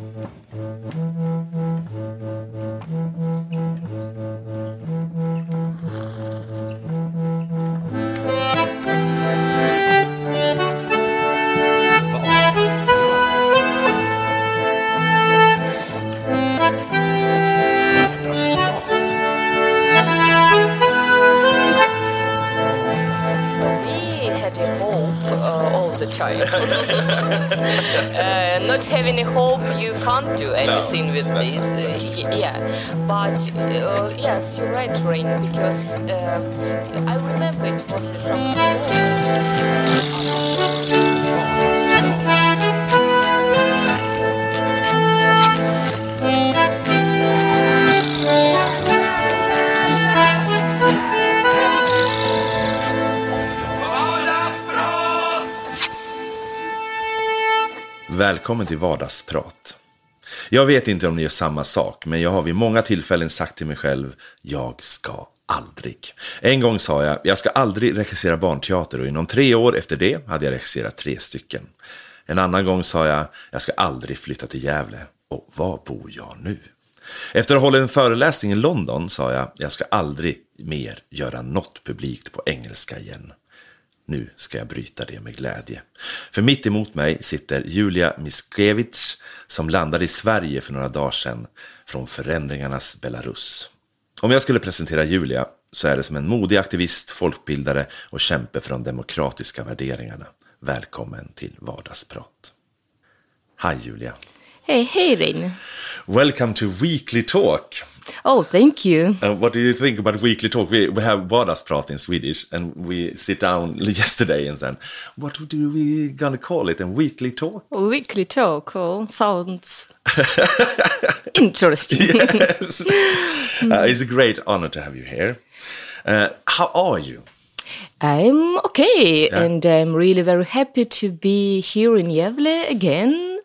We can't do anything with that's this. Uh, yeah, but uh, yes, you're right, Rain, because uh, I remember it was something. Välkommen till Vardagsprat. Jag vet inte om ni gör samma sak, men jag har vid många tillfällen sagt till mig själv, jag ska aldrig. En gång sa jag, jag ska aldrig regissera barnteater och inom tre år efter det hade jag regisserat tre stycken. En annan gång sa jag, jag ska aldrig flytta till Gävle. Och var bor jag nu? Efter att ha hållit en föreläsning i London sa jag, jag ska aldrig mer göra något publikt på engelska igen. Nu ska jag bryta det med glädje. För mitt emot mig sitter Julia Miskevich som landade i Sverige för några dagar sedan från förändringarnas Belarus. Om jag skulle presentera Julia så är det som en modig aktivist, folkbildare och kämpe för de demokratiska värderingarna. Välkommen till Vardagsprat. Hi Julia. Hey, hey, Rain. Welcome to Weekly Talk. Oh, thank you. Uh, what do you think about Weekly Talk? We, we have Vardagsprat in Swedish and we sit down yesterday and said, what do we gonna call it? A Weekly Talk? Weekly talk oh, sounds interesting. yes. Uh, it's a great honor to have you here. Uh, how are you? I'm okay, Yeah. and I'm really very happy to be here in Gävle again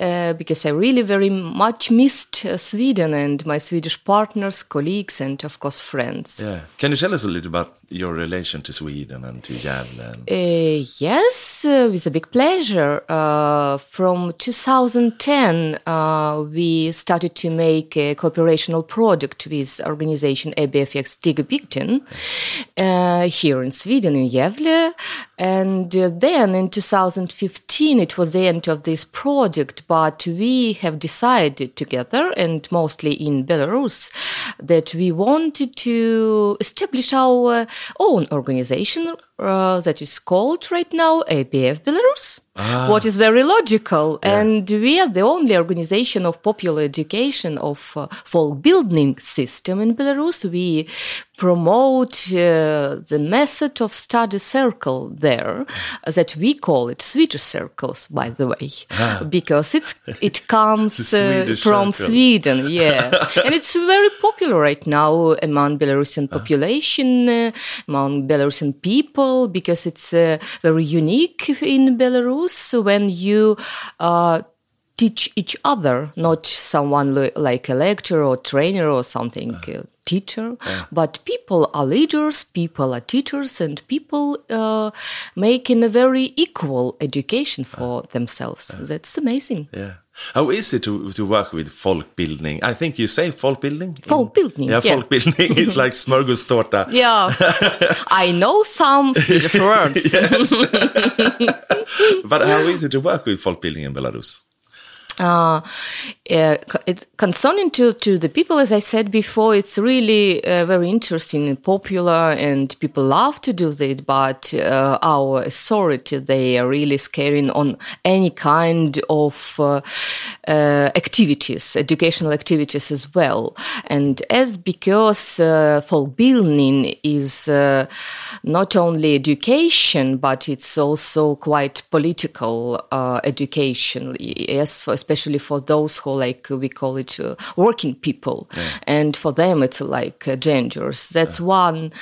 uh, because I really very much missed uh, Sweden and my Swedish partners, colleagues, and of course friends. Yeah. Can you tell us a little about your relation to Sweden and to Gävle? Uh, yes, uh, with a big pleasure. Uh, from 2010, uh, we started to make a cooperational product with organization ABFX Digabigten uh, here in Sweden, in Gävle. And uh, then in 2015, it was the end of this project, but we have decided together, and mostly in Belarus, that we wanted to establish our own organization uh, that is called right now ABF Belarus. What is very logical, and we are the only organization of popular education of uh, folk building system in Belarus. We promote uh, the method of study circle there, that we call it Swedish circles, by the way, because it's it comes uh, from circle. Sweden, yeah, and it's very popular right now among Belarusian population, uh, among Belarusian people, because it's uh, very unique in Belarus when you. Uh, teach each other, not someone li- like a lecturer or trainer or something, uh, teacher, but people are leaders, people are teachers, and people uh, making a very equal education for themselves. That's amazing. Yeah. How is it to, to work with folkbildning? I think you say folkbildning? Folkbildning, Yeah, yeah. folkbildning. it's like smörgåstårta. Yeah, I know some Swedish words. But how is it to work with folkbildning in Belarus? Uh, uh, it, concerning to, to the people, as I said before, it's really uh, very interesting and popular, and people love to do that. But uh, our authority, they are really scaring on any kind of uh, uh, activities, educational activities as well. And as because uh, folkbildning is not only education, but it's also quite political education. Yes, for, especially for those who like we call it uh, working people, and for them it's like uh, dangerous. That's one.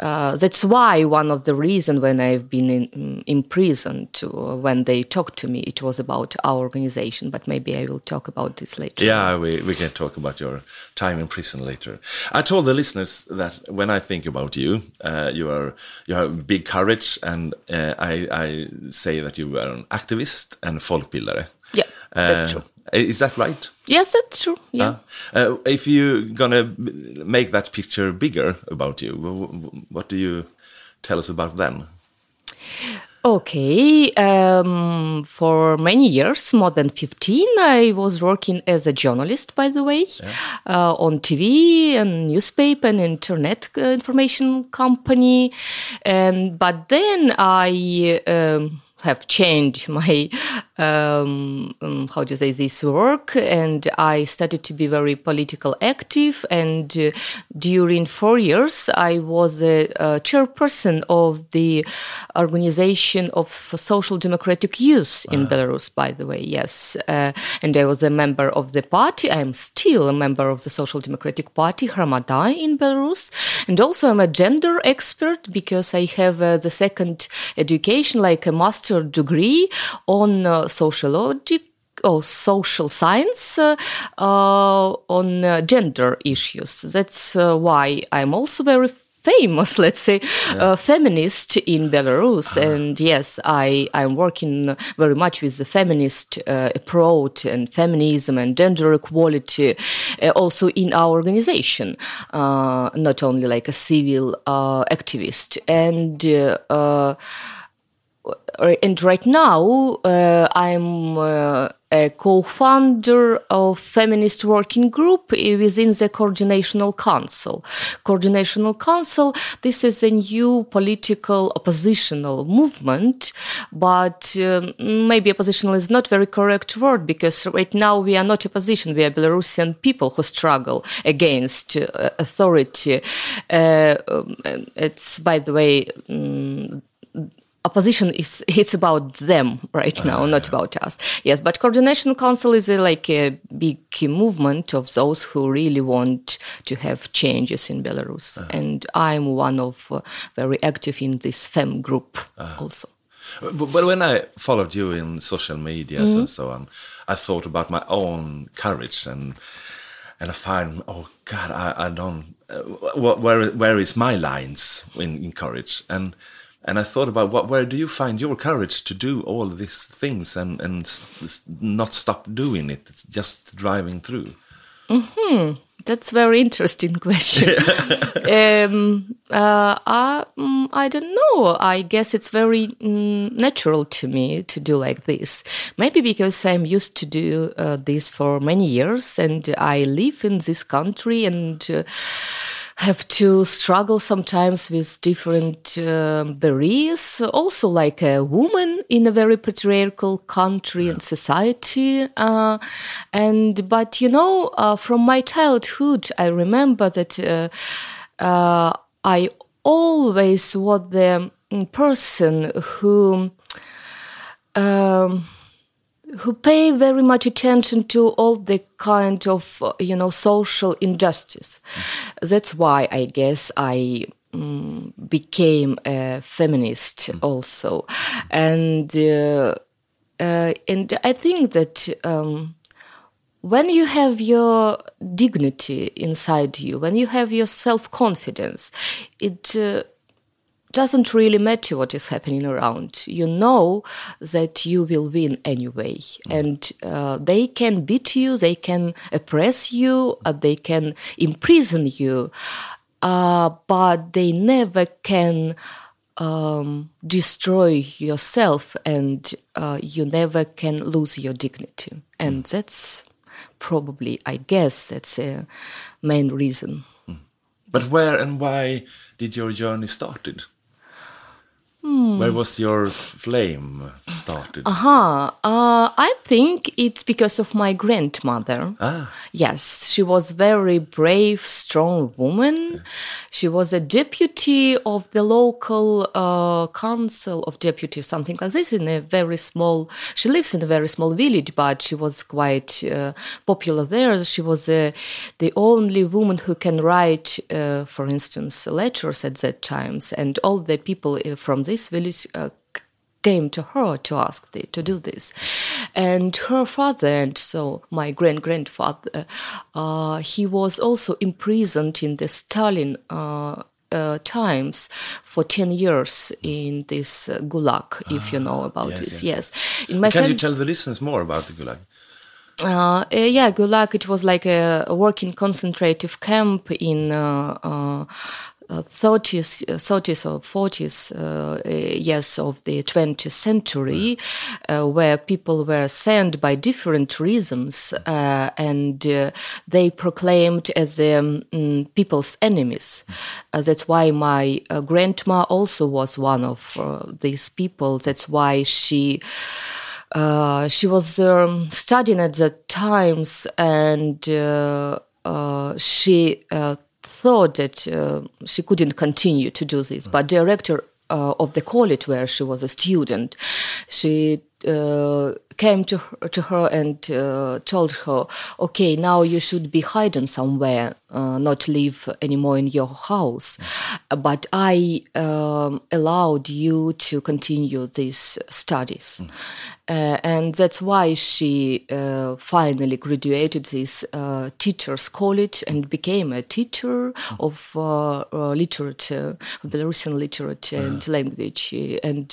Uh, that's why one of the reason when I've been in, imprisoned, to, when they talked to me, it was about our organization. But maybe I will talk about this later. Yeah, we, we can talk about your time in prison later. I told the listeners that when I think about you, uh, you are you have big courage, and uh, I, I say that you are an activist and folkbildare. Yeah, that's Uh, true. Is that right? Yes, that's true. Yeah. Uh, if you're gonna make that picture bigger about you, what do you tell us about then? Okay, um, for many years, more than 15, I was working as a journalist, by the way, yeah. uh, on TV and newspaper and internet uh, information company. And but then I. Um, have changed my um, um, how do you say this work. And i started to be very political active. And uh, during four years i was a, a, chairperson of the organization of social democratic youth in uh-huh. belarus by the way yes. Uh, and i was a member of the party. I am still a member of the social democratic party Hromada in belarus. And also i'm a gender expert because i have uh, the second education like a master master degree on uh, sociology or social science uh, uh, on uh, gender issues. That's uh, why I'm also very famous, let's say, yeah. uh, feminist in Belarus. Uh-huh. And yes, I, I'm working very much with the feminist uh, approach and feminism and gender equality also in our organization, not only like a civil activist. And and right now uh, I'm uh, a co-founder of feminist working group within the coordinational council. Coordinational council this is a new political oppositional movement but um, maybe oppositional is not very correct word because right now we are not opposition we are belarusian people who struggle against uh, authority. Uh, um, it's by the way um, opposition is it's about them right now, uh, not yeah. about us. Yes, but coordination council is a, like a big movement of those who really want to have changes in Belarus, uh, and I'm one of uh, very active in this fem group also. But, but, when I followed you in social media mm -hmm. and so on, I thought about my own courage and and I find, oh God, I, I don't. Uh, where where is my lines in, in courage and and I thought about what, where do you find your courage to do all these things and, and not stop doing it, just driving through? Hmm, that's a very interesting question. um, uh, I, um, I don't know. I guess it's very um, natural to me to do like this. Maybe because I'm used to do uh, this for many years and I live in this country and. Uh, have to struggle sometimes with different uh, barriers. Also, like a woman in a very patriarchal country yeah. and society. Uh, and but you know, uh, from my childhood, I remember that uh, uh, I always was the person who. Um, who pay very much attention to all the kind of you know social injustice. That's why I guess I um, became a feminist also, and uh, uh, and I think that. Um, when you have your dignity inside you, when you have your self confidence, it uh, doesn't really matter what is happening around. You know that you will win anyway. Mm. And uh, they can beat you, they can oppress you, uh, they can imprison you, uh, but they never can um, destroy yourself and uh, you never can lose your dignity. And mm. that's probably, I guess, that's a main reason. Mm. But where and why did your journey started? Hmm. Where was your flame started? Uh-huh. Uh, I think it's because of my grandmother. Ah. Yes, she was very brave, strong woman. Yeah. She was a deputy of the local uh, council of deputies, something like this, in a very small. She lives in a very small village, but she was quite uh, popular there. She was uh, the only woman who can write, uh, for instance, letters at that times, and all the people uh, from this village uh, came to her to ask the, to do this. And her father, and so my grand grandfather, uh, he was also imprisoned in the Stalin. Uh, uh, times for 10 years in this uh, gulag if you know about yes, this yes, yes, yes. can you tell the listeners more about the gulag Uh, yeah, Gulag. It was like a, working concentrative camp in uh, uh, 30s, 30s or 40s uh, years of the 20th century, uh, where people were sent by different reasons uh, and they proclaimed as the um, people's enemies. that's why my grandma also was one of these people. That's why she. Uh, she was um, studying at the times and uh, uh, she thought that uh, she couldn't continue to do this. But director uh, of the college where she was a student, she uh, came to her, to her and uh, told her, "Okay, now you should be hiding somewhere, uh, not live anymore in your house. Mm. But I um, allowed you to continue these studies." Mm. Uh, and that's why she uh, finally graduated this uh, teachers college and became a teacher of uh, uh, literature, Belarusian literature and language, and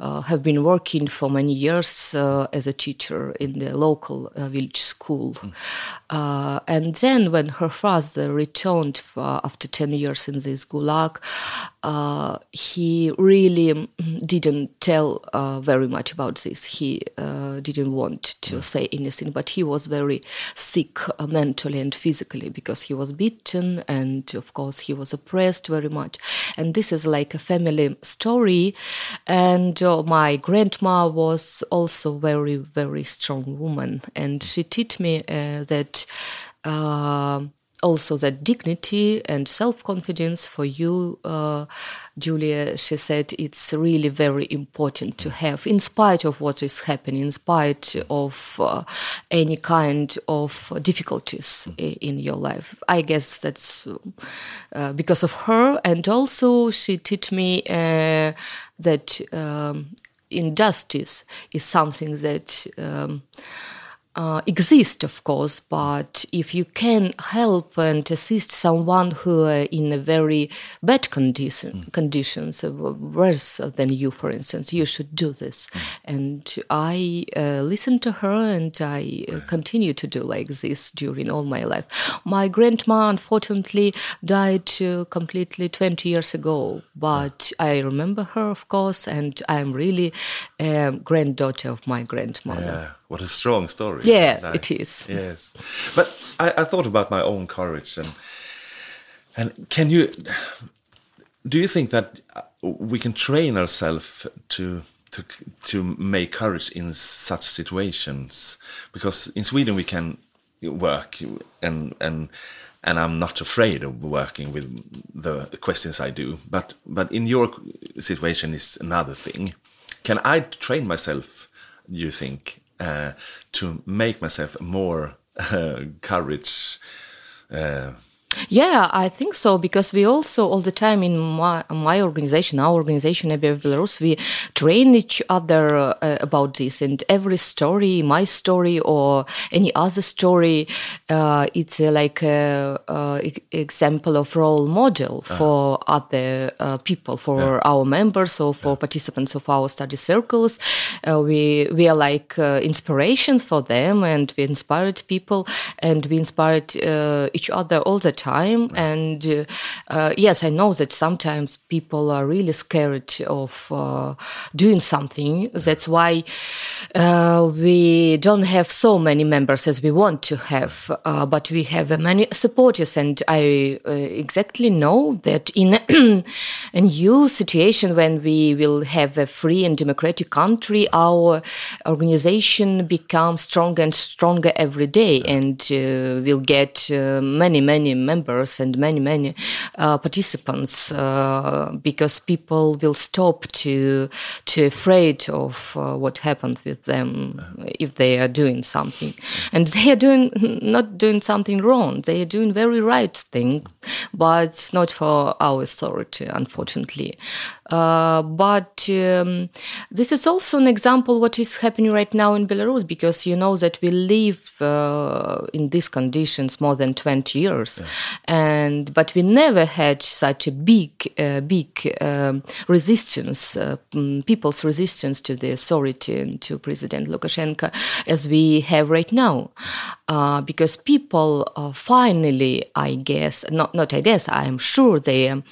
have been working for many years as a teacher in the local village school. Mm. and then when her father returned after 10 years in this gulag, he really mm, didn't tell very much about this he uh, didn't want to yeah. say anything, but he was very sick uh, mentally and physically because he was beaten and, of course, he was oppressed very much. And this is like a family story. And uh, my grandma was also very, very strong woman, and she taught me uh, that uh, also that dignity and self-confidence for you uh, julia she said it's really very important to have in spite of what is happening in spite of uh, any kind of difficulties in your life. I guess that's uh, because of her. And also she taught me uh, that um, injustice is something that um, uh, exist, of course, but if you can help and assist someone who are in a very bad condition, mm. conditions, uh, worse than you, for instance, you should do this. Mm. And I uh, listened to her and I uh, continue to do like this during all my life. My grandma, unfortunately, died uh, completely 20 years ago, but I remember her, of course, and I'm really a granddaughter of my grandmother. Yeah. What a strong story. Yeah, it is. Yes. But I, I, thought about my own courage and and can you do you think that we can train ourselves to to to make courage in such situations? Because in Sweden we can work and and and I'm not afraid of working with the questions I do. But but in your situation is another thing. Can I train myself? You think uh, to make myself more uh, courage uh, yeah, I think so because we also all the time in my, my organization, our organization ABF Belarus, we train each other uh, about this. And every story, my story or any other story, uh, it's uh, like a, example of role model uh-huh. for uh other people, for yeah. our members or for yeah. participants of our study circles. Uh, we we are like uh, inspiration for them, and we inspired people, and we inspired each other all the time. And uh, uh, yes, I know that sometimes people are really scared of uh, doing something. That's why uh, we don't have so many members as we want to have, uh, but we have many supporters. And I uh, exactly know that in a new situation when we will have a free and democratic country, our organization becomes stronger and stronger every day, and we'll get many, many members and many many uh, participants uh, because people will stop to to afraid of uh, what happens with them if they are doing something. And they are doing not doing something wrong. They are doing very right thing but not for our authority unfortunately but um, this is also an example what is happening right now in Belarus because you know that we live uh, in these conditions more than 20 years. Yeah. and but we never had such a big, uh, big um, resistance, uh, mm, people's resistance to the authority and to President Lukashenko as we have right now, uh, because people uh, finally, I guess, not not I guess, I am sure they um,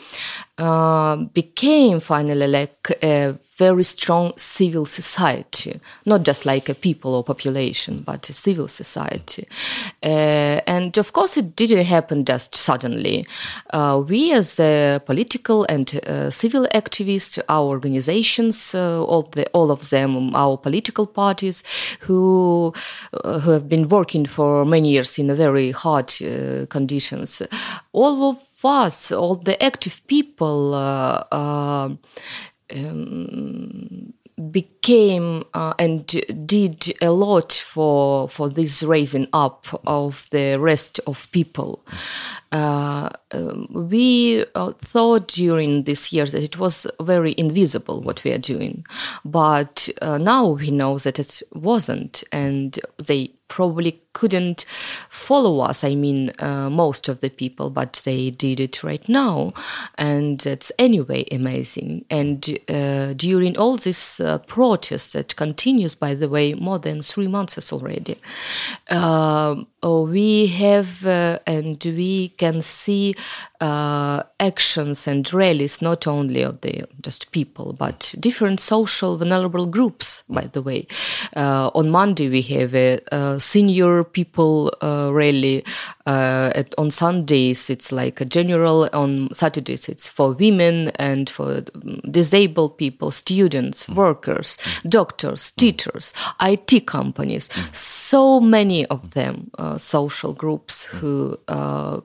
uh, became finally like a very strong civil society, not just like a people or population, but a civil society. Uh, and of course, it didn't happen just suddenly. Uh, we, as political and uh, civil activists, our organizations, uh, all, the, all of them, our political parties, who who have been working for many years in very hard conditions, all of us, all the active people, uh, uh, um, became uh, and did a lot for for this raising up of the rest of people. Uh, um, we uh, thought during these years that it was very invisible what we are doing, but uh, now we know that it wasn't, and they probably couldn't follow us. I mean, uh, most of the people, but they did it right now, and it's anyway amazing. And uh, during all this uh, protest that continues, by the way, more than three months already, we have uh, and we can see uh, actions and rallies not only of the just people but different social vulnerable groups by the way uh, on monday we have a, a senior people uh, rally uh, at, on sundays it's like a general on saturdays it's for women and for disabled people students mm. workers mm. doctors teachers it companies mm. so many of them uh, social groups who uh,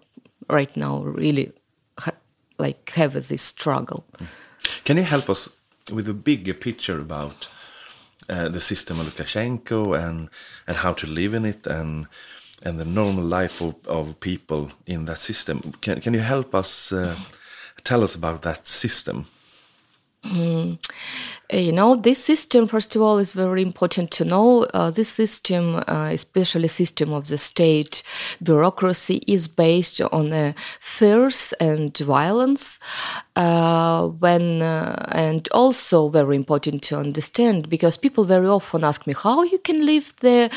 right now really ha like have this struggle. Can you help us with a bigger picture about uh, the system of Lukashenko and and how to live in it and and the normal life of, of people in that system? Can can you help us uh, tell us about that system? Mm. Uh, you know this system first of all is very important to know uh, this system uh, especially system of the state bureaucracy is based on uh, fears and violence uh, when uh, and also very important to understand because people very often ask me how you can live there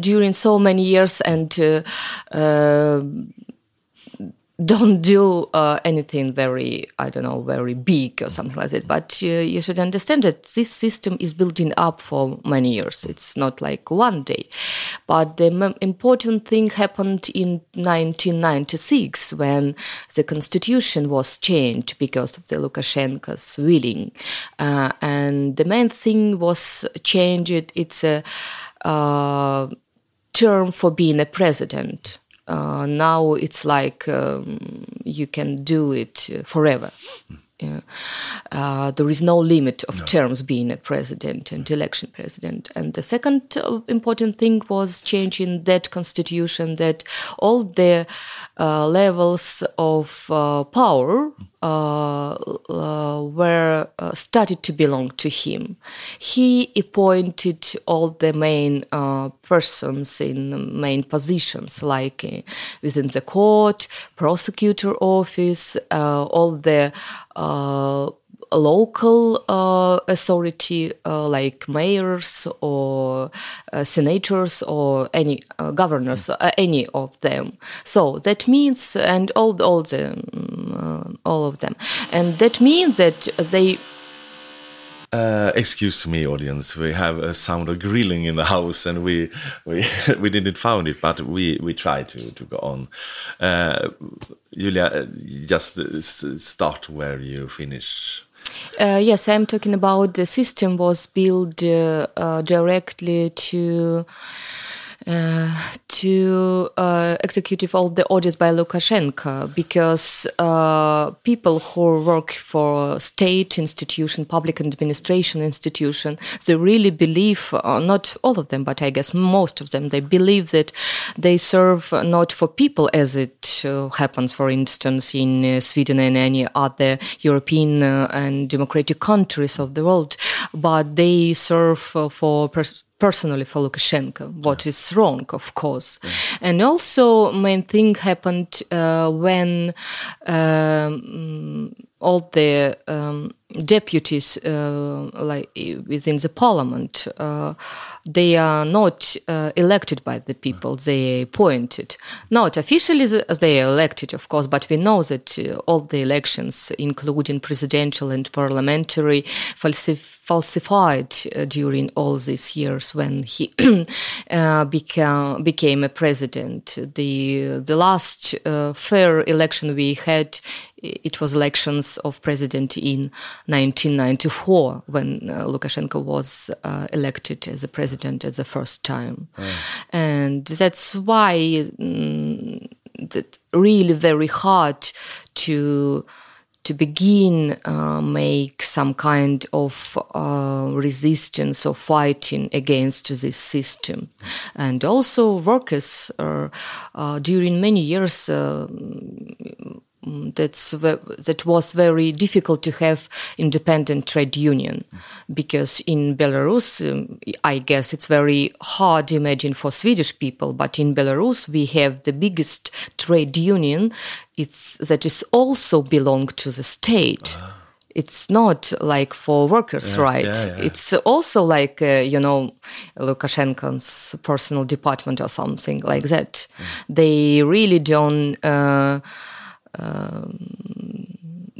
during so many years and don't do uh, anything very, I don't know, very big or something like that. But uh, you should understand that this system is building up for many years. It's not like one day. But the important thing happened in 1996 when the constitution was changed because of the Lukashenko's willing. Uh, and the main thing was changed. It's a uh, term for being a president uh, now it's like um, you can do it forever. Yeah. Uh, there is no limit of no. terms being a president and election president. And the second uh, important thing was changing that constitution that all the uh, levels of uh, power Uh, uh, were uh, started to belong to him. He appointed all the main uh, persons in main positions, like within the court, prosecutor office, all the local uh, authority uh, like mayors or uh, senators or any uh, governors, uh, any of them. So that means, and all all the um, all of them, and that means that they. Uh, excuse me, audience. We have a sound of grilling in the house, and we we we didn't found it, but we we try to to go on. Julia, just start where you finish. Uh, yes, I'm talking about the system was built uh, uh, directly to to uh, executive all the orders by Lukashenko because uh, people who work for state institution, public administration institution, they really believe, uh, not all of them, but I guess most of them, they believe that they serve not for people as it uh, happens, for instance, in uh, Sweden and any other European and democratic countries of the world, but they serve for pers- personally for Lukashenko, what yeah. is wrong, of course. Yeah. And also, main thing happened uh, when um, all the um, deputies, uh, like within the parliament, uh, they are not uh, elected by the people; they are appointed. Not officially, they are elected, of course, but we know that uh, all the elections, including presidential and parliamentary, falsified falsified uh, during all these years when he uh, became became a president. The the last uh, fair election we had it was elections of president in 1994 when uh, Lukashenko was uh, elected as a president at the first time, oh. and that's why mm, that really very hard to to begin uh, make some kind of uh, resistance or fighting against this system and also workers uh, during many years uh, that's that was very difficult to have independent trade union because in Belarus um, I guess it's very hard to imagine for Swedish people but in Belarus we have the biggest trade union it's that is also belong to the state uh-huh. it's not like for workers yeah, right yeah, yeah. it's also like uh, you know lukashenko's personal department or something like that mm. they really don't uh,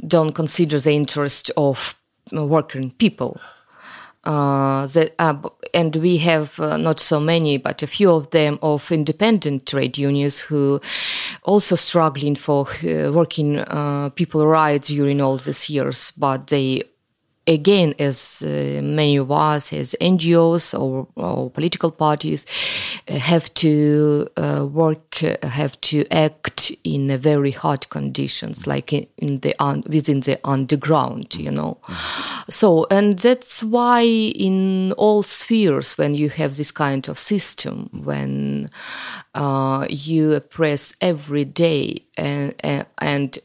don't consider the interest of working people. Uh, uh, and we have uh, not so many, but a few of them of independent trade unions who also struggling for uh, working uh, people rights during all these years, but they again, as uh, many of us, as NGOs or, or political parties, uh, have to uh, work, uh, have to act in very hard conditions, like in, in the un- within the underground, you know. So, and that's why in all spheres, when you have this kind of system, when uh, you oppress every day and, and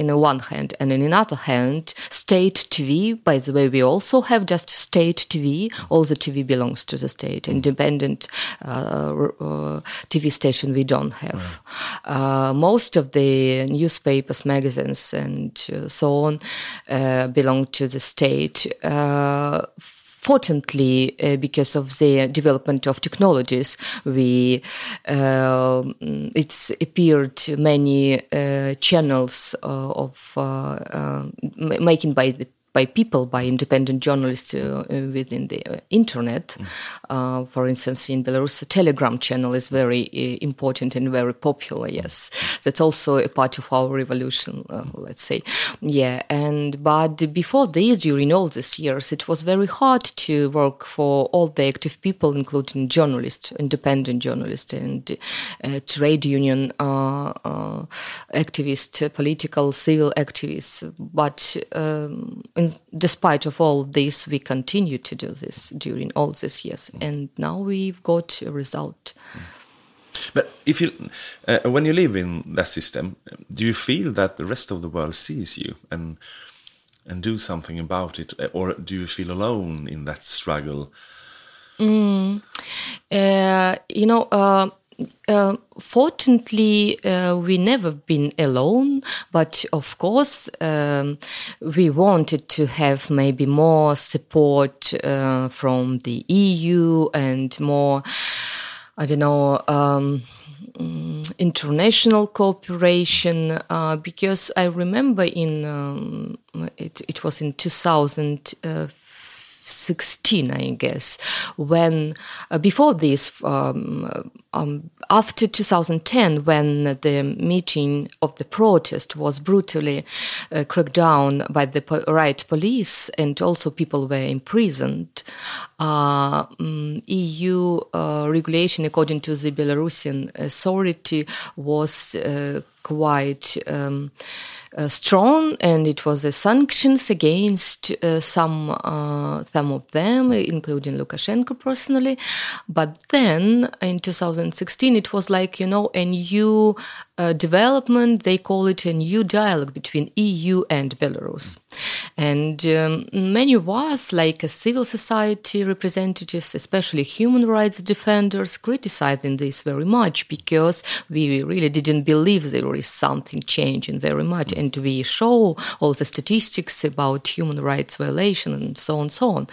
in the one hand, and in another hand, state TV. By the way, we also have just state TV. All the TV belongs to the state. Independent uh, uh, TV station we don't have. Uh, most of the newspapers, magazines, and uh, so on uh, belong to the state uh, fortunately, uh, because of the development of technologies, we uh, it's appeared many uh, channels uh, of uh, uh, making by the by people, by independent journalists uh, uh, within the uh, internet. Mm. Uh, for instance, in Belarus, the Telegram channel is very uh, important and very popular. Yes, that's also a part of our revolution. Uh, let's say, yeah. And but before this, during all these years, it was very hard to work for all the active people, including journalists, independent journalists, and trade union activists, political, civil activists. But um, in, despite of all this, we continue to do this during all these years, and now we've got a result. But if you, uh, when you live in that system, do you feel that the rest of the world sees you and and do something about it, or do you feel alone in that struggle? Mm, uh, you know. Uh, uh, fortunately, uh, we never been alone, but of course, um, we wanted to have maybe more support uh, from the EU and more, I don't know. Um, mm, international cooperation uh, because I remember in um, it, it was in 2000 uh, 16, I guess, when uh, before this, um, um, after 2010, when the meeting of the protest was brutally uh, cracked down by the po- riot police and also people were imprisoned, uh, um, EU uh, regulation, according to the Belarusian authority, was uh, quite. Uh, strong, and it was the sanctions against uh, some uh, some of them, including Lukashenko personally. But then in 2016, it was like you know a new uh, development. They call it a new dialogue between EU and Belarus, and um, many of us, like civil society representatives, especially human rights defenders, criticizing this very much because we really didn't believe there is something changing very much and we show all the statistics about human rights violation and so on and so on.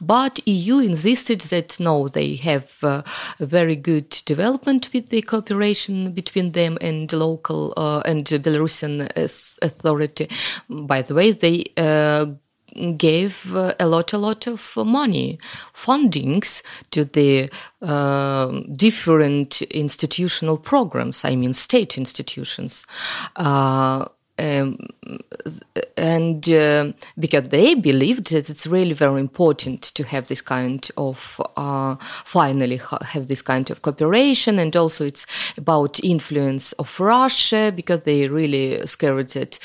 But EU insisted that no, they have uh, a very good development with the cooperation between them and local uh, and Belarusian authority. By the way, they uh, gave uh, a lot, a lot of money, fundings to the uh, different institutional programs. I mean, state institutions. Uh, um, and uh, because they believed that it's really very important to have this kind of uh, finally have this kind of cooperation. And also it's about influence of russia because they really scared that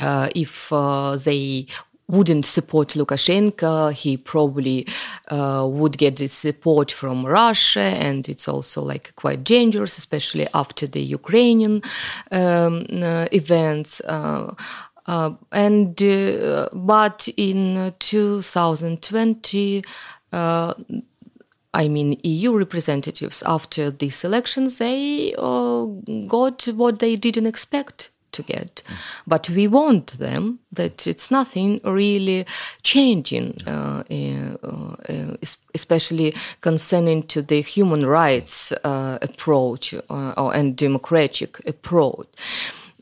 uh, if uh, they wouldn't support Lukashenko, he probably uh, would get the support from Russia, and it's also like quite dangerous, especially after the Ukrainian um, uh, events. Uh, uh and uh, but in 2020. Uh, I mean, EU representatives after these elections, they got what they didn't expect to get. But we want them that it's nothing really changing, uh, uh, uh especially concerning to the human rights uh, approach uh, and democratic approach.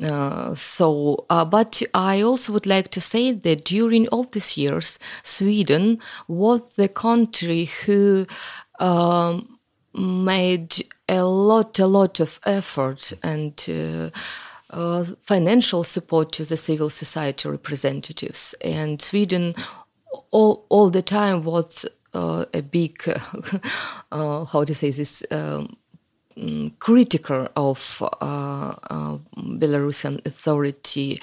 Uh, so, uh, but I also would like to say that during all these years, Sweden was the country who um, made a lot, a lot of effort and uh, uh, financial support to the civil society representatives. And Sweden all, all the time was uh, a big, uh, how to say this, um, critical of uh, uh, Belarusian authority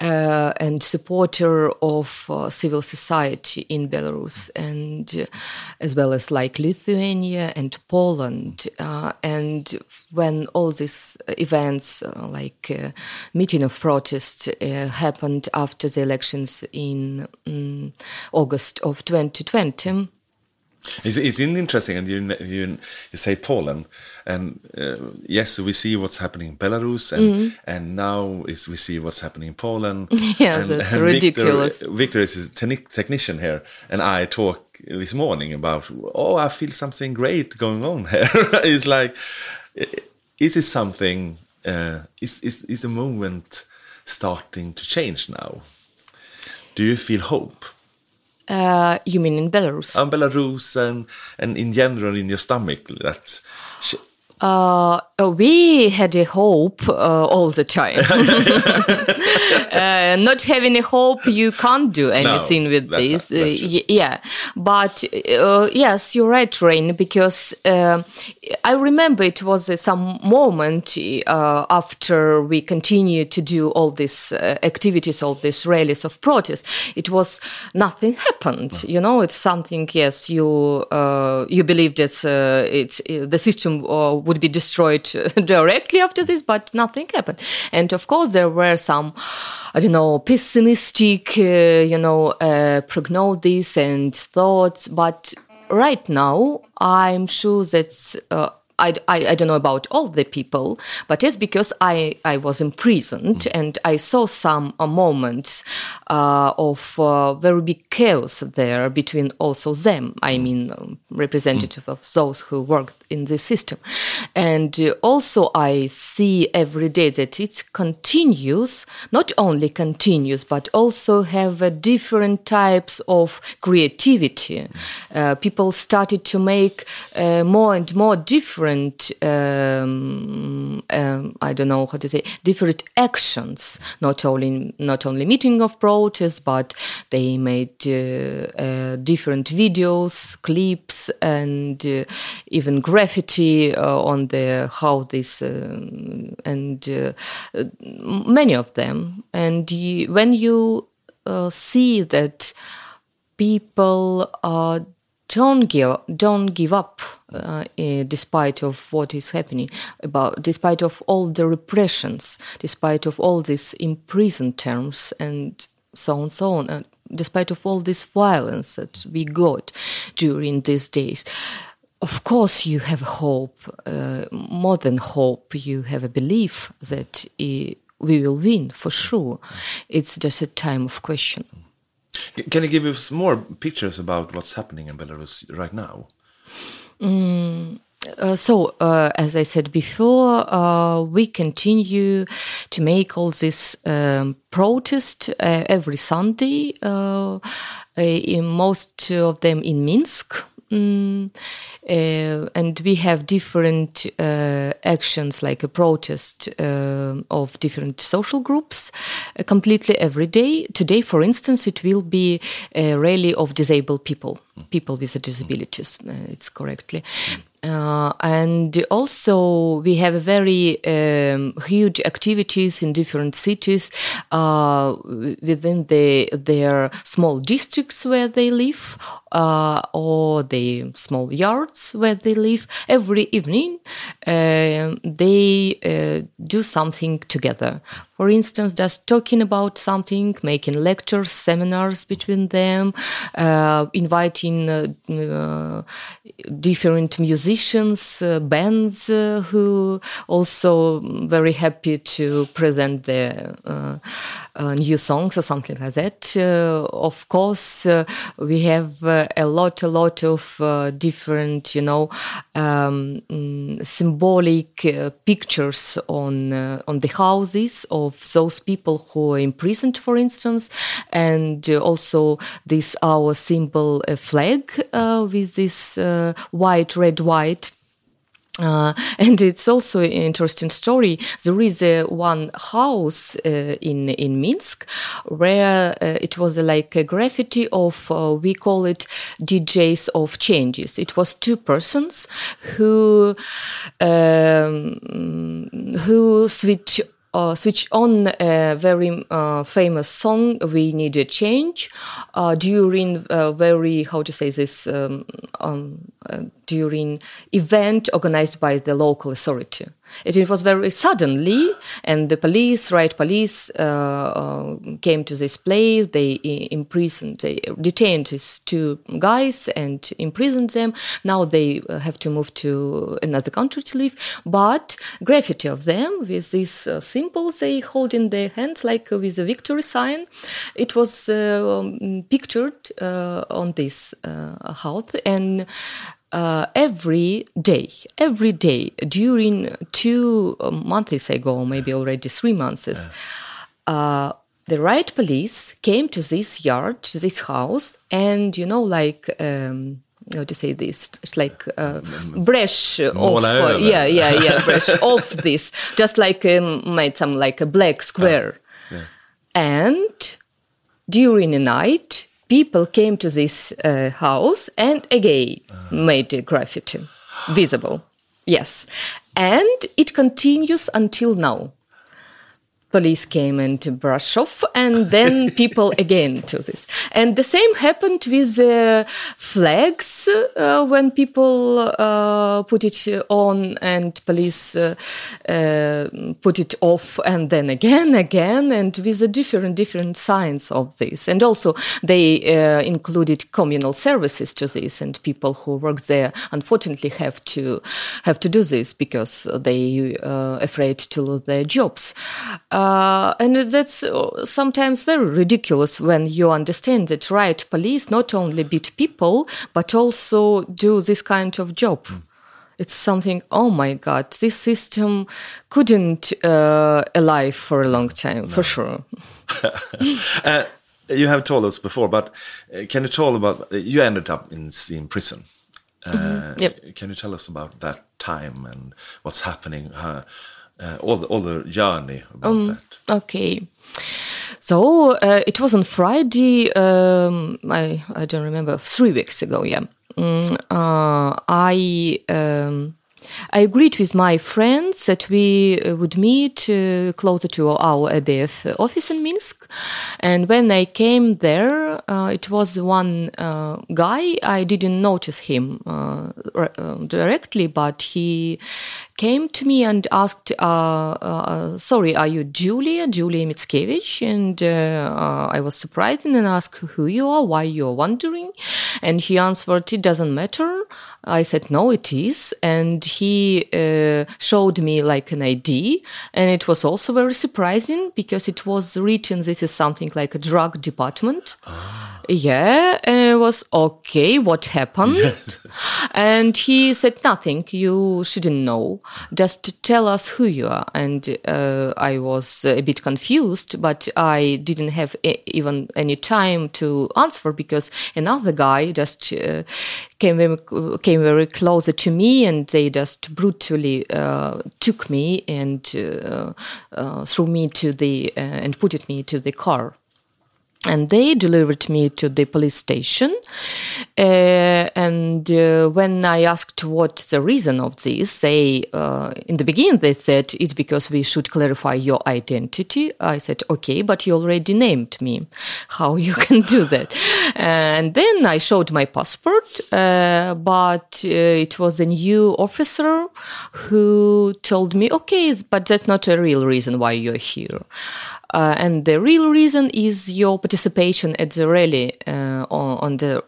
uh, and supporter of civil society in Belarus, and as well as like Lithuania and Poland. And when all these events, like meeting of protest, happened after the elections in um, August of 2020 it's, it's interesting, and you, you you say Poland, and uh, yes, we see what's happening in Belarus, and mm. and now is we see what's happening in Poland. Yeah, and, that's and ridiculous. Victor, Victor is a technician here, and I talk this morning about oh, I feel something great going on here. it's like, is it something? Uh, is is is the moment starting to change now? Do you feel hope? Uh, you mean in Belarus? In Belarus and, and in general in your stomach that uh, we had a hope uh, all the time. uh, not having a hope, you can't do anything no, with this. Uh, yeah, but uh, yes, you're right, Rain. Because uh, I remember it was uh, some moment uh, after we continued to do all these uh, activities, all these rallies of protest. It was nothing happened. No. You know, it's something. Yes, you you believe that it's the system would be destroyed directly after this, but nothing happened. And of course, there were some, I don't know, pessimistic, uh, you know, uh, prognosis and thoughts. But right now, I'm sure that. I, I, I, don't know about all the people, but it's because I, I was imprisoned mm. and I saw some uh, moments uh, of uh, very big chaos there between also them, I mean, um, representative mm. of those who worked in the system. And uh, also, I see every day that it continues, not only continues, but also have uh, different types of creativity. Uh, people started to make more and more different different um, um, I don't know how to say different actions. Not only not only meeting of protests but they made uh, uh, different videos, clips, and uh, even graffiti on the how this um, and many of them. And you, when you see that people don't give don't give up uh, uh, despite of what is happening about despite of all the repressions despite of all these imprisoned terms and so on so on and despite of all this violence that we got during these days. Of course you have hope uh, more than hope you have a belief that uh, we will win for sure. It's just a time of question can you give us more pictures about what's happening in Belarus right now? Mm, uh, so, uh, as I said before, uh, we continue to make all this um, protest uh, every Sunday, uh, in most of them in Minsk. Mm, uh, and we have different uh, actions like a protest uh, of different social groups uh, completely every day. Today, for instance, it will be a rally of disabled people, people with disabilities, uh, it's correctly. Uh, and also, we have very um, huge activities in different cities uh, within the, their small districts where they live uh, or the small yards where they live. Every evening, uh, they uh, do something together. For instance, just talking about something, making lectures, seminars between them, uh, inviting uh, uh, different musicians, uh, bands uh, who also very happy to present their uh, new songs or something like that. of course, we have a lot, a lot of different, you know, um, mm, symbolic pictures on on the houses of those people who are imprisoned, for instance, and also this our symbol flag with this white, red, white. Uh, and it's also an interesting story. There is one house uh, in in Minsk where uh, it was like a graffiti of uh, we call it DJs of changes. It was two persons who um, who switch uh, switch on a very uh, famous song "We Need a Change" uh, during a very how to say this um, um, uh, during event organized by the local authority. It, it was very suddenly, and the police, riot police, uh, uh, came to this place. They imprisoned, they detained these two guys and imprisoned them. Now they uh, have to move to another country to live. But graffiti of them with these uh, symbols they hold in their hands, like with a victory sign, it was uh, um, pictured uh, on this house and uh, every day, every day during two months ago, maybe already three months, uh, the riot police came to this yard, to this house, and you know, like. Um, how to say this? It's like uh, brush off, uh, yeah, yeah, yeah, brush off this, just like um, made some like a black square, yeah. and during the night people came to this uh, house and again uh. made the graffiti visible. Yes. And it continues until now police came and to brush off and then people again to this. And the same happened with the flags uh, when people uh, put it on and police uh, uh put it off and then again again and with a different different signs of this. And also they uh, included communal services to this and people who work there unfortunately have to have to do this because they uh, afraid to lose their jobs uh, and that's uh, sometimes very ridiculous when you understand that riot police not only beat people but also do this kind of job mm. it's something oh my god this system couldn't uh, alive for a long time no. for sure uh, you have told us before but uh, can you tell about you ended up in, in prison mm -hmm. yep. can you tell us about that time and what's happening uh, all the all the journey about that. Okay. So uh, it was on Friday. Um, I I don't remember three weeks ago. Yeah, mm, uh, I. Um, I agreed with my friends that we uh, would meet uh, closer to our ABF office in Minsk. And when I came there, uh, it was one uh, guy. I didn't notice him uh, uh, directly, but he came to me and asked, "Sorry, are you Julia, Julia Mitskevich?" And I was surprised and asked who you are, why you're wondering. And he answered, "It doesn't matter." I said, no, it is. And he uh, showed me like an ID. And it was also very surprising because it was written, this is something like a drug department. Ah. Yeah. And it was, okay, what happened? Yes. And he said, nothing. You shouldn't know. Just tell us who you are. And uh, I was a bit confused, but I didn't have even any time to answer because another guy just uh, came very, came very closer to me and they just brutally uh, took me and uh, uh, threw me to the uh, and put me to the car and they delivered me to the police station. Uh, and uh, when I asked what the reason of this, they uh, in the beginning they said it's because we should clarify your identity. I said okay, but you already named me. How you can do that? and then I showed my passport, uh, but uh, it was a new officer who told me okay, but that's not a real reason why you're here. Uh, and the real reason is your participation at the rally, uh, on, on, the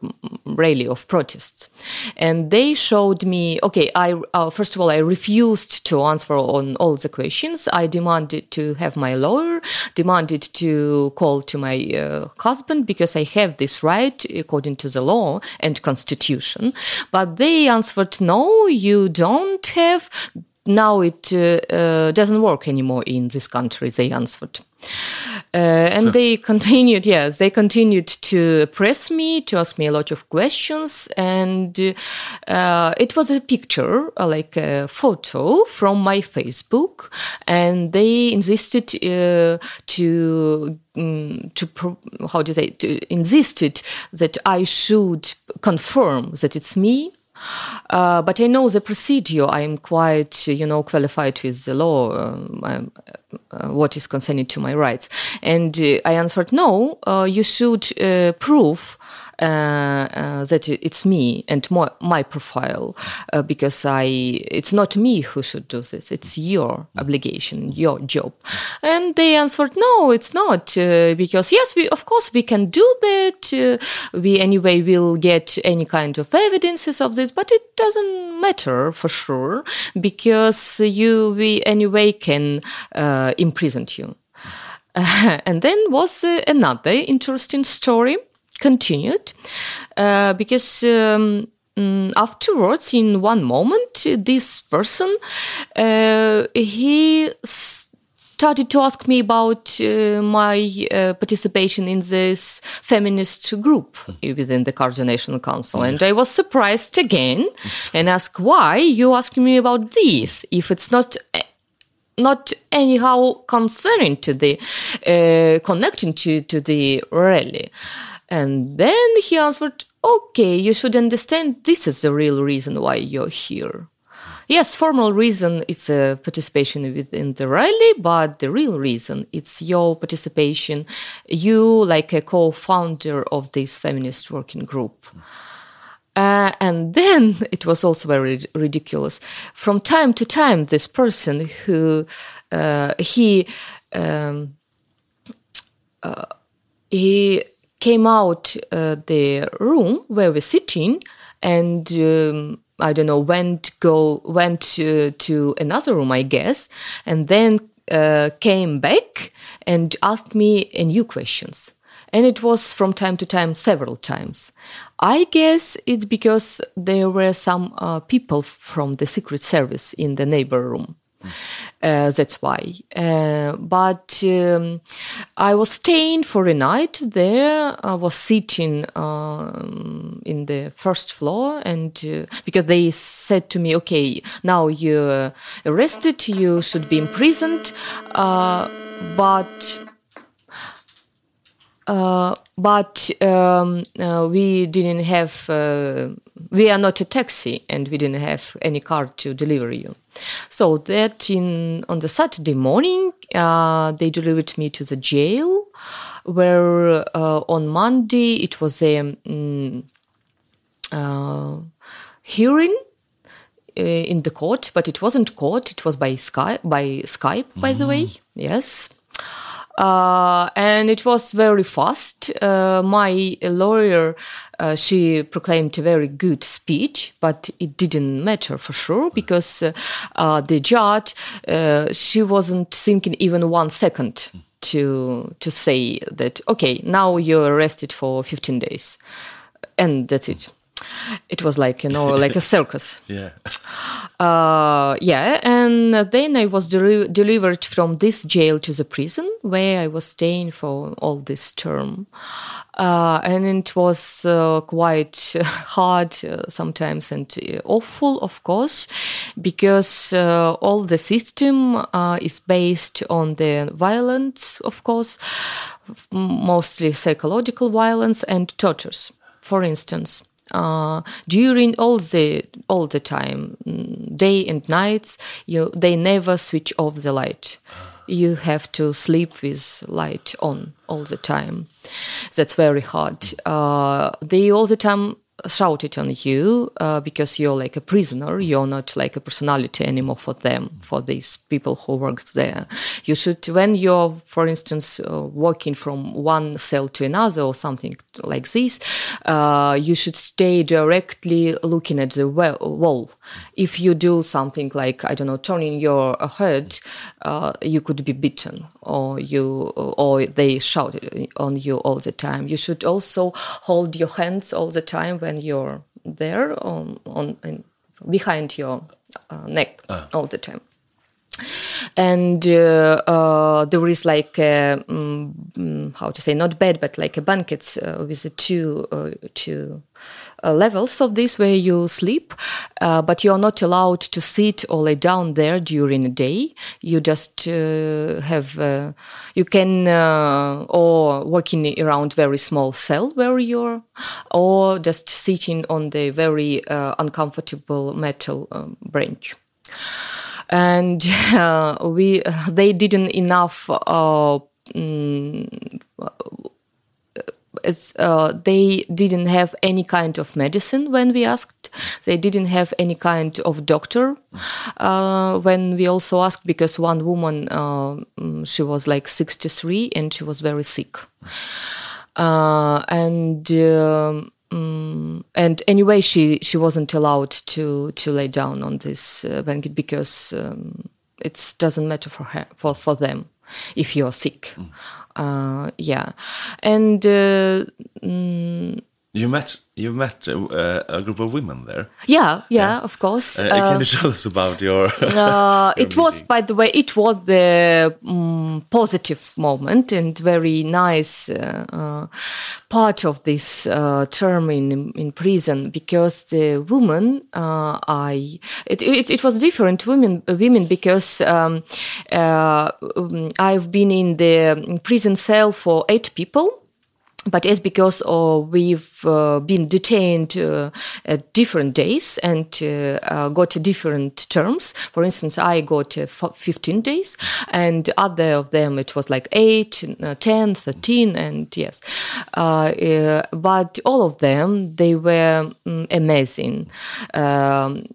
rally of protests. And they showed me, okay, I, uh, first of all, I refused to answer on all the questions. I demanded to have my lawyer, demanded to call to my uh, husband because I have this right according to the law and constitution. But they answered, no, you don't have now it uh, uh, doesn't work anymore in this country, they answered. Uh, and they continued, yes, they continued to press me, to ask me a lot of questions. And uh, it was a picture, uh, like a photo from my Facebook. And they insisted uh, to um, to how do you say to insisted that I should confirm that it's me uh, but I know the procedure. I'm quite, you know, qualified with the law, um, uh, what is concerning to my rights. And uh, I answered, no, uh, you should uh, prove Uh, uh, that it's me and my, my profile uh, because I it's not me who should do this. It's your obligation your job. And they answered no it's not uh, because yes we of course we can do that. We anyway will get any kind of evidences of this but it doesn't matter for sure because you we anyway can imprison you. And then was uh, another interesting story continued uh, because um, mm, afterwards in one moment this person uh, he started to ask me about uh, my uh, participation in this feminist group within the coordination council. And i was surprised again and asked why you asking me about this if it's not not anyhow concerning to the uh, connecting to to the rally and then he answered, Okay, you should understand this is the real reason why you're here. Yes, formal reason it's a participation within the rally, but the real reason it's your participation, you like a co-founder of this feminist working group. Uh, and then it was also very ridiculous. From time to time, this person who uh, he um, uh, he came out uh, the room where we're sitting and um, I don't know went go went to, to another room I guess and then uh, came back and asked me a new questions. And it was from time to time several times. I guess it's because there were some uh, people from the secret service in the neighbor room Uh, that's why. Uh, but um, I was staying for a night there. I was sitting um, in the first floor, and uh, because they said to me, "Okay, now you're arrested, you should be imprisoned," uh, but. Uh, but um, uh, we didn't have uh, we are not a taxi and we didn't have any car to deliver you so that in on the saturday morning uh, they delivered me to the jail where uh, on monday it was a um, hearing uh, in the court but it wasn't court it was by skype by skype by mm. the way yes uh, and it was very fast. Uh, my lawyer, uh, she proclaimed a very good speech, but it didn't matter for sure because uh, uh, the judge, uh, she wasn't thinking even one second to to say that okay, now you're arrested for 15 days, and that's it it was like you know like a circus. Yeah. Uh, yeah and then i was de- delivered from this jail to the prison where i was staying for all this term. Uh, and it was uh, quite hard uh, sometimes and uh, awful of course because uh, all the system is based on the violence of course mostly psychological violence and tortures for instance uh, during all the all the time, mm, day and nights, you they never switch off the light. You have to sleep with light on all the time. That's very hard. Uh, they all the time shouted on you uh, because you're like a prisoner. You're not like a personality anymore for them, for these people who work there. You should, when you're, for instance, uh, walking from one cell to another or something like this, uh, you should stay directly looking at the wall. If you do something like, I don't know, turning your head, uh, you could be beaten or you, or they shout on you all the time. You should also hold your hands all the time when you're there on, on behind your uh, neck uh. all the time and uh, uh, there is like a, um, how to say not bed but like a blankets uh, with a two uh, two levels of this where you sleep, uh, but you are not allowed to sit or lay down there during the day. You just uh, have uh, you can uh, or working around very small cell where you're, or just sitting on the very uncomfortable metal um, bench and uh, we they didn't enough uh, mm, uh, they didn't have any kind of medicine when we asked. They didn't have any kind of doctor uh, when we also asked because one woman uh, mm, she was like 63 and she was very sick. Uh, and um, um, and anyway, she she wasn't allowed to to lay down on this uh, blanket because um, it doesn't matter for her for for them if you're sick. Mm. Uh, yeah, and uh, mm, you met you met uh, a group of women there. Yeah, yeah, yeah. of course. Uh, can you uh, tell us about your? Uh, your it was, by the way, it was the um, positive moment and very nice uh, part of this term in in prison because the woman I it, it, it was different women women because um, um I've been in the prison cell for eight people but it's because uh, we've uh, been detained uh, at different days and uh, uh, got different terms. For instance, I got uh, 15 days, and other of them it was like 8, 10, 13, and yes. but all of them, they were um, amazing. Um,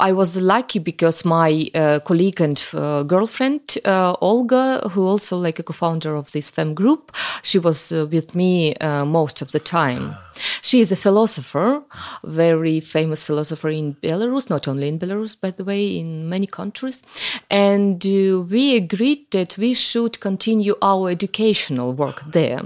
I was lucky because my colleague and girlfriend, Olga, who also like a co-founder of this fem group, she was with me uh, most of the time. She is a philosopher, very famous philosopher in Belarus, not only in Belarus, by the way, in many countries. And uh, we agreed that we should continue our educational work there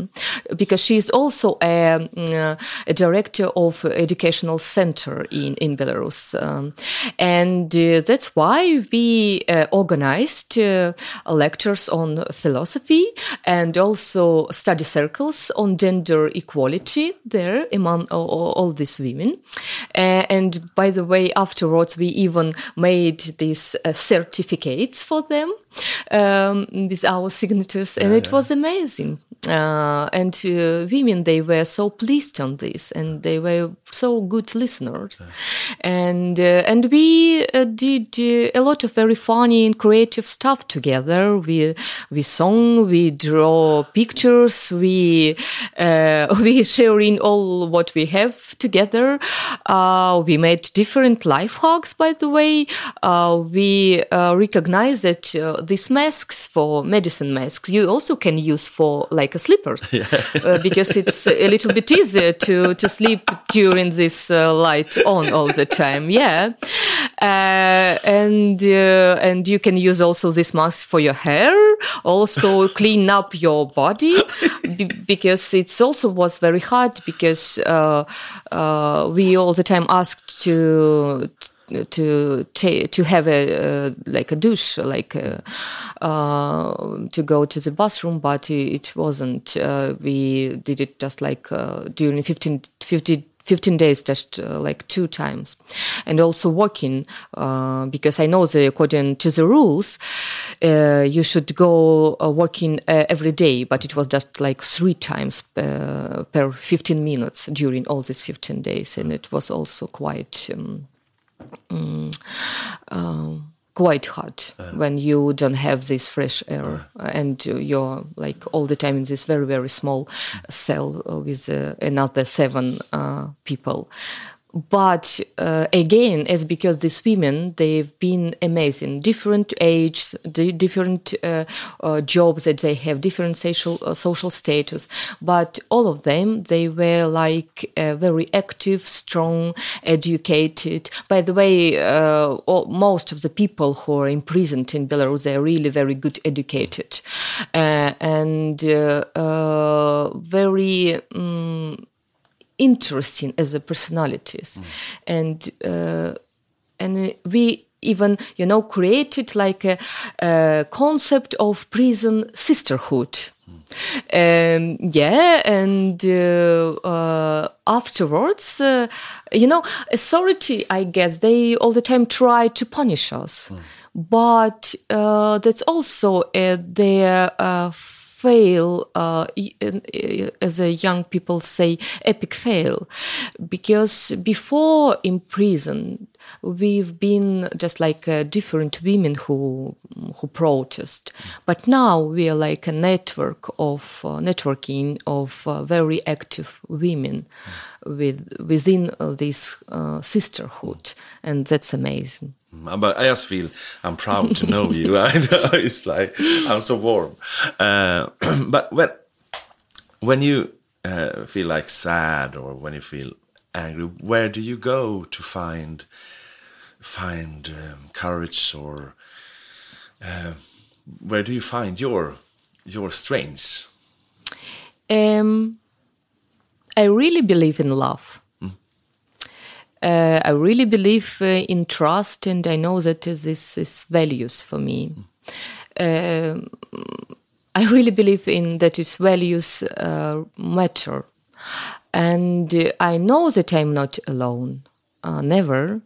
because she is also a, uh, a director of educational center in, in Belarus. Um, and uh, that's why we uh, organized uh, lectures on philosophy and also study circles on gender equality there among all, all these women. Uh, and by the way, afterwards, we even made these uh, certificates for them um, with our signatures, and Yeah, it yeah. was amazing. Uh, and uh, women, they were so pleased on this, and they were so good listeners. And uh, and we uh, did uh, a lot of very funny and creative stuff together. We we song, we draw pictures, we uh, we sharing all what we have together. Uh, we made different life hacks, by the way. Uh, we uh, recognize that uh, these masks for medicine masks you also can use for like a slippers uh, because it's a little bit easier to to sleep during this uh, light on all the time. Yeah, uh, and uh, and you can use also this mask for your hair. Also clean up your body be- because it's also was very hard because uh, uh, we all the time asked to to ta- to have a uh, like a douche like uh, uh, to go to the bathroom but it wasn't uh, we did it just like uh, during 15 50 15 days just uh, like two times. And also walking uh, because i know that according to the rules uh, you should go walking every day but it was just like three times uh, per 15 minutes during all these 15 days. And it was also quite um, um, quite hard when you don't have this fresh air. And uh, you're like all the time in this very very small cell uh, with uh, another seven uh, people but uh, again it's because these women they've been amazing. Different ages different uh, uh, jobs that they have different social uh, social status. But all of them they were like uh, very active strong educated. By the way uh, all, most of the people who are imprisoned in belarus they are really very good educated. And very mm, interesting as a personalities. And uh, and we even you know created like a, a concept of prison sisterhood. Um, yeah and uh, uh, afterwards uh, you know authority i guess they all the time try to punish us. But uh, that's also uh, their uh, fail uh, uh, as a young people say epic fail. Because before in prison we've been just like uh, different women who who protest but now we are like a network of uh, networking of uh, very active women with within uh, this uh, sisterhood and that's amazing Mm, But I just feel I'm proud to know you. I know it's like I'm so warm. Uh, but when when you feel like sad or when you feel angry, where do you go to find find um, courage or uh, where do you find your your strength? Um, I really believe in love. Uh, I really believe uh, in trust, and I know that this is values for me. Um, I really believe in that its values uh, matter, and I know that I'm not alone, uh, never.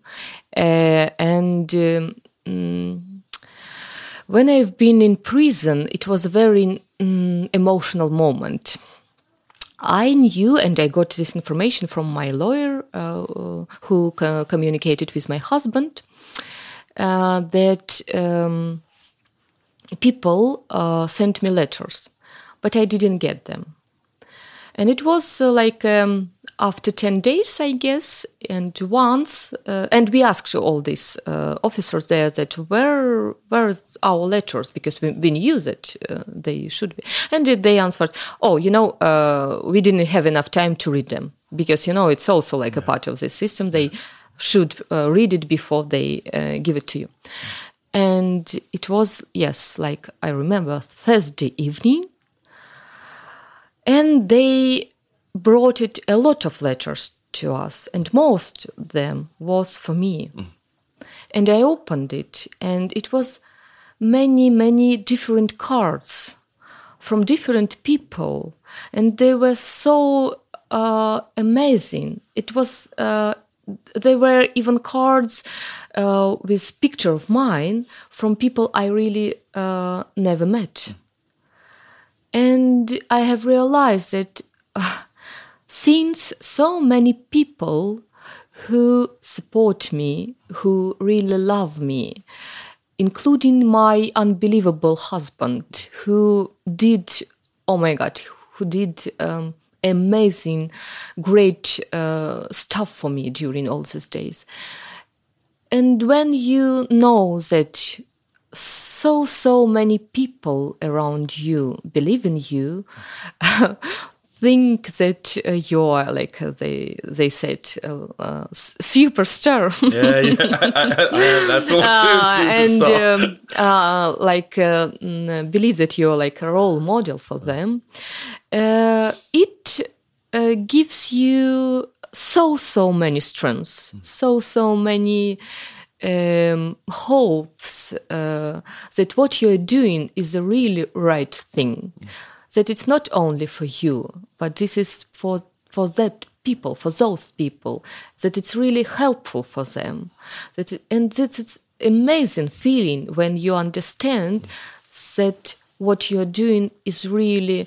Uh, and um, mm, when I've been in prison, it was a very mm, emotional moment. I knew, and I got this information from my lawyer, uh, who co- communicated with my husband, uh, that um, people uh, sent me letters, but I didn't get them. And it was uh, like um, after 10 days, I guess, and once, uh, and we asked all these uh, officers there that where where's our letters? Because we, we knew that uh, they should be, and they answered, oh, you know, uh, we didn't have enough time to read them. Because you know it's also like a part of the system. They should uh, read it before they uh, give it to you. And it was yes, like I remember Thursday evening, and they brought it a lot of letters to us, and most of them was for me. And I opened it, and it was many, many different cards from different people, and they were so uh, amazing. It was. Uh, there were even cards uh, with picture of mine from people I really uh, never met, and I have realized that uh, since so many people who support me, who really love me, including my unbelievable husband, who did, oh my God, who did um, amazing, great uh, stuff for me during all these days. And when you know that so, so many people around you believe in you, think that uh, you're like uh, they they said uh, uh, superstar. yeah, yeah, I, I, that thought too. and um, uh, like uh, mm, believe that you're like a role model for them. Uh, it uh, gives you so so many strengths, so so many um, hopes uh, that what you're doing is the really right thing. That it's not only for you, but this is for for that people, for those people. That it's really helpful for them. That it, and that it's amazing feeling when you understand that what you're doing is really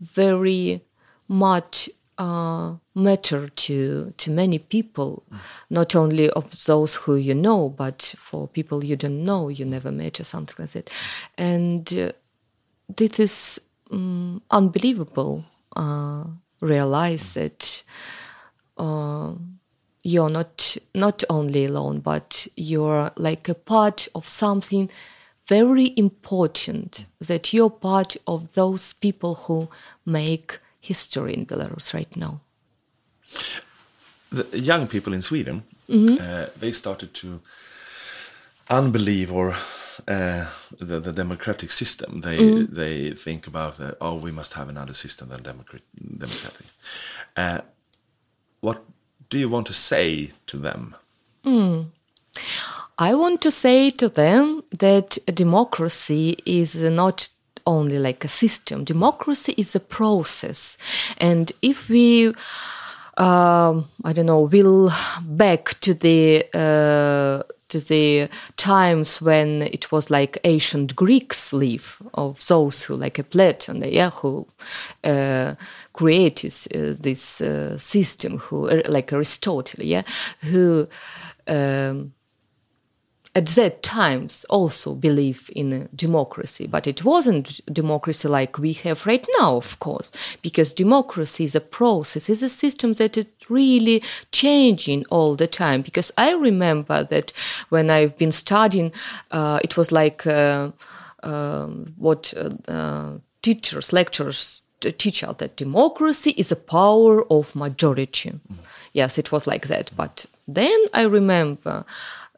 very much uh, matter to to many people, not only of those who you know, but for people you don't know, you never met, or something like that. And uh, this is um, unbelievable. Uh, realize that uh, you're not not only alone, but you're like a part of something very important. That you're part of those people who make history in Belarus right now. the young people in Sweden, Mm-hmm. uh, they started to unbelieve or uh, the, the democratic system. They Mm-hmm. they think about that. Oh, we must have another system than democrat democratic. Uh, what do you want to say to them? I want to say to them that democracy is not only like a system. Democracy is a process, and if we, um, I don't know, will back to the uh, to the times when it was like ancient Greeks live of those who like a Plato, yeah, who uh, created uh, this uh, system, who like Aristotle, yeah, who. Um, at that times also believe in a democracy but it wasn't democracy like we have right now of course because democracy is a process is a system that is really changing all the time. Because i remember that when i've been studying uh, it was like uh, um, what uh, uh, teachers lecturers teach us that democracy is a power of majority. Yes it was like that. But then i remember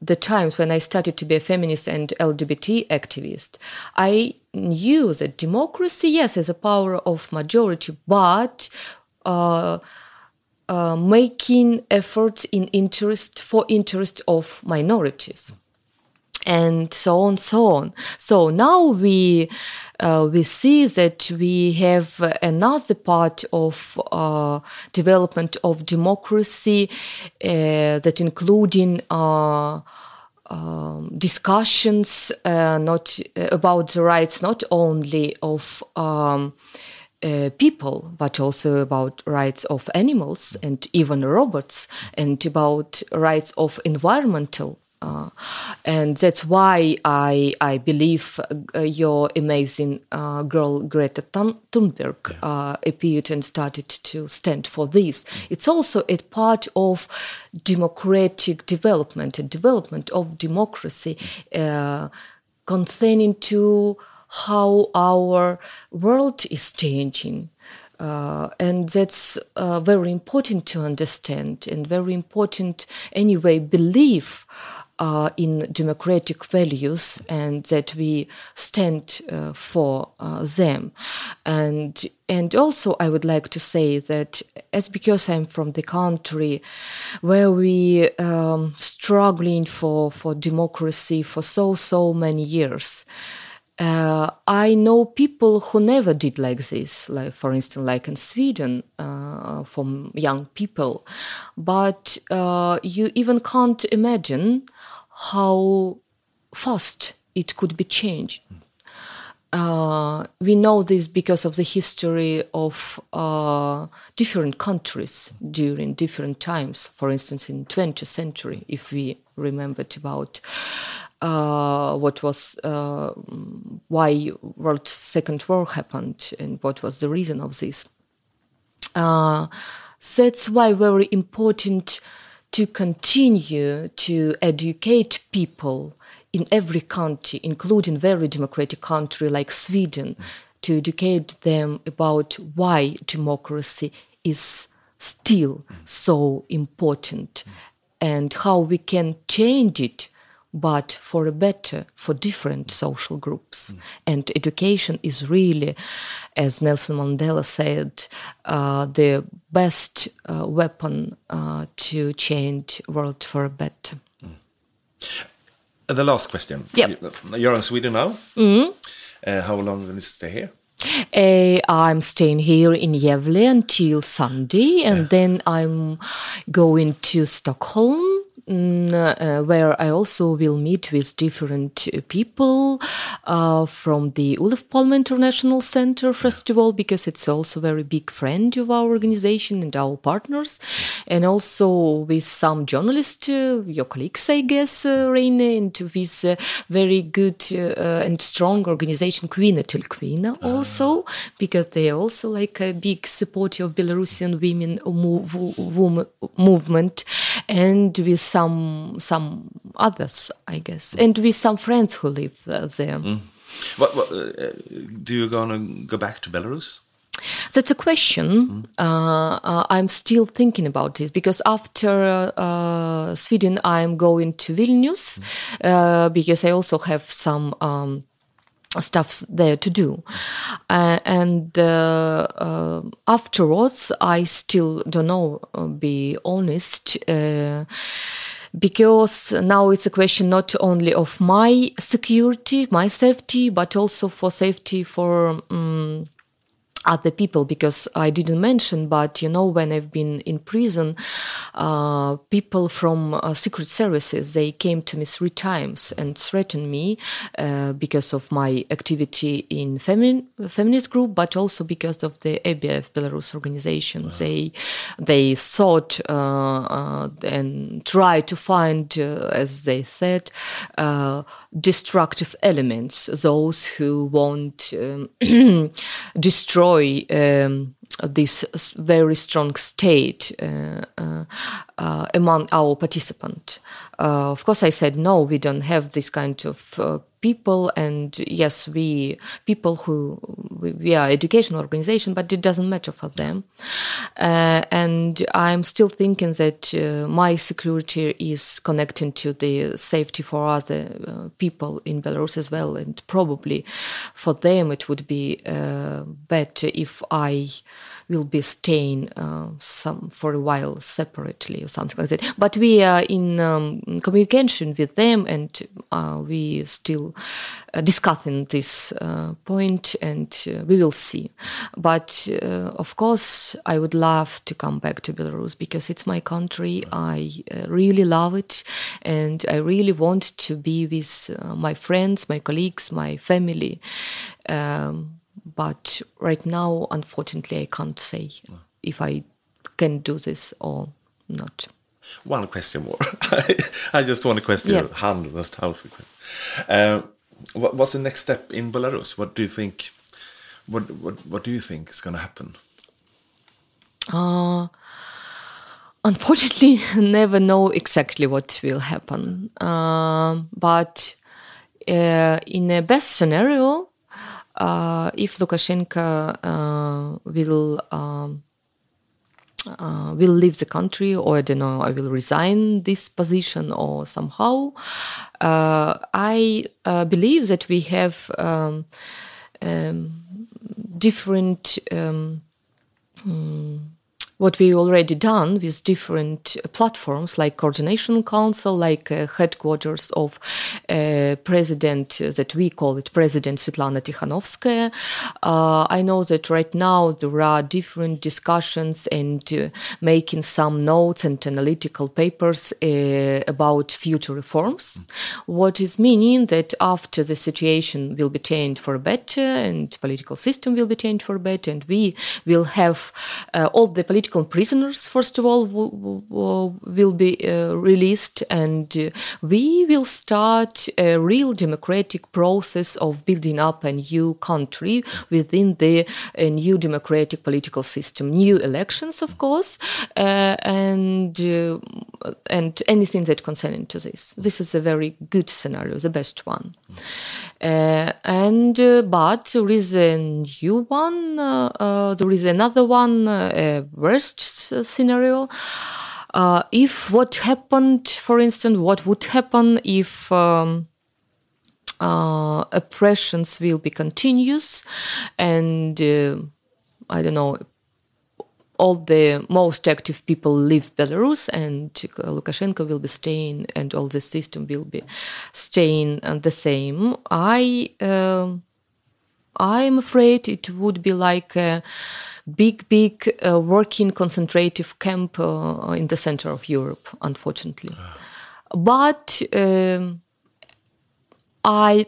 the times when I started to be a feminist and LGBT activist, I knew that democracy, yes, is a power of majority, but uh, uh, making efforts in interest for interest of minorities. And so on so on. So now we uh, we see that we have another part of uh, development of democracy uh, that including uh, um, discussions uh, not about the rights not only of um, uh, people, but also about rights of animals and even robots, and about rights of environmental. Uh, and that's why I I believe uh, your amazing uh, girl Greta Thun- Thunberg uh, appeared and started to stand for this. It's also a part of democratic development and development of democracy, uh, containing to how our world is changing. Uh, and that's uh, very important to understand and very important anyway belief uh, in democratic values and that we stand uh, for uh, them. And and also I would like to say that as because I'm from the country where we um, struggling for for democracy for so so many years. Uh, I know people who never did like this, like for instance, like in Sweden, uh, from young people. But uh, you even can't imagine how fast it could be changed. Uh, we know this because of the history of uh, different countries during different times. For instance, in 20th century, if we remembered about uh, what was uh, why World Second War happened and what was the reason of this. Uh, that's why very important to continue to educate people in every country, including very democratic country like Sweden, to educate them about why democracy is still so important and how we can change it but for a better for different social groups mm. and education is really as nelson mandela said uh, the best uh, weapon uh, to change world for a better mm. the last question yep. you're in sweden now mm. how long will you stay here uh, I'm staying here in Gävle until Sunday, and yeah. then I'm going to Stockholm uh, where I also will meet with different uh, people uh, from the Olof Palme International Center, first of all, because it's also a very big friend of our organization and our partners, and also with some journalists, uh, your colleagues, I guess, uh, Reine, and with a very good uh, and strong organization, Kvinna till Kvinna, ah. also, because they are also like a big supporter of Belarusian women move, movement, and with some some others, I guess, and with some friends who live uh, there. Mm. What, what uh, do you gonna go back to Belarus? That's a question. Mm. Uh, uh, I'm still thinking about this because after uh, Sweden, I'm going to Vilnius mm. because I also have some. Um, stuff there to do. Uh, and uh, uh, afterwards, I still don't know, uh, be honest. Uh, because now it's a question not only of my security, my safety, but also for safety for um, other people because I didn't mention, but you know, when I've been in prison, uh, people from uh, secret services they came to me three times and threatened me uh, because of my activity in femin- feminist group, but also because of the ABF Belarus organization. Uh-huh. They they thought uh, uh, and tried to find, uh, as they said, destructive elements, those who want um, destroy um, this very strong state uh, uh, uh, among our participants. Uh, of course, I said no. We don't have this kind of uh, people, and yes, we people who we, we, are educational organization, but it doesn't matter for them. Uh, and I'm still thinking that uh, my security is connecting to the safety for other uh, people in Belarus as well, and probably for them it would be uh, better if I will be staying uh, some for a while separately or something like that. But we are in um, communication with them, and uh, we still uh, discussing this point, and we will see. But of course, I would love to come back to Belarus because it's my country. I really love it, and I really want to be with my friends, my colleagues, my family. Um, but right now, unfortunately, I can't say if I can do this or not. One question more. I just want to question yeah. handlöst house. Uh, what, what's the next step in Belarus? What do you think? What what what do you think is going to happen? Uh, unfortunately, never know exactly what will happen. Uh, but uh, in a best scenario, uh, if Lukashenko uh, will. Um, uh, will leave the country, or I don't know, I will resign this position, or somehow. Uh, I uh, believe that we have um, um, different. Um, hmm, what we already done with different platforms like coordination council like uh, headquarters of uh, president uh, that we call it president svetlana tikhanovskaya. Uh, i know that right now there are different discussions and uh, making some notes and analytical papers uh, about future reforms. What is meaning that after the situation will be changed for better and political system will be changed for better and we will have all the political political prisoners, first of all, will be uh, released, and uh, we will start a real democratic process of building up a new country within the uh, new democratic political system. New elections, of course, uh, and uh, and anything that concerning to this. This is a very good scenario, the best one. Uh, and but there is a new one. there is another one, worst scenario. Uh, if what happened, for instance, what would happen if um, uh, oppressions will be continuous and uh, I don't know, all the most active people leave Belarus and Lukashenko will be staying and all the system will be staying the same. I um, I'm afraid it would be like a big, big uh, working concentrative camp uh, in the center of Europe, unfortunately. But um, I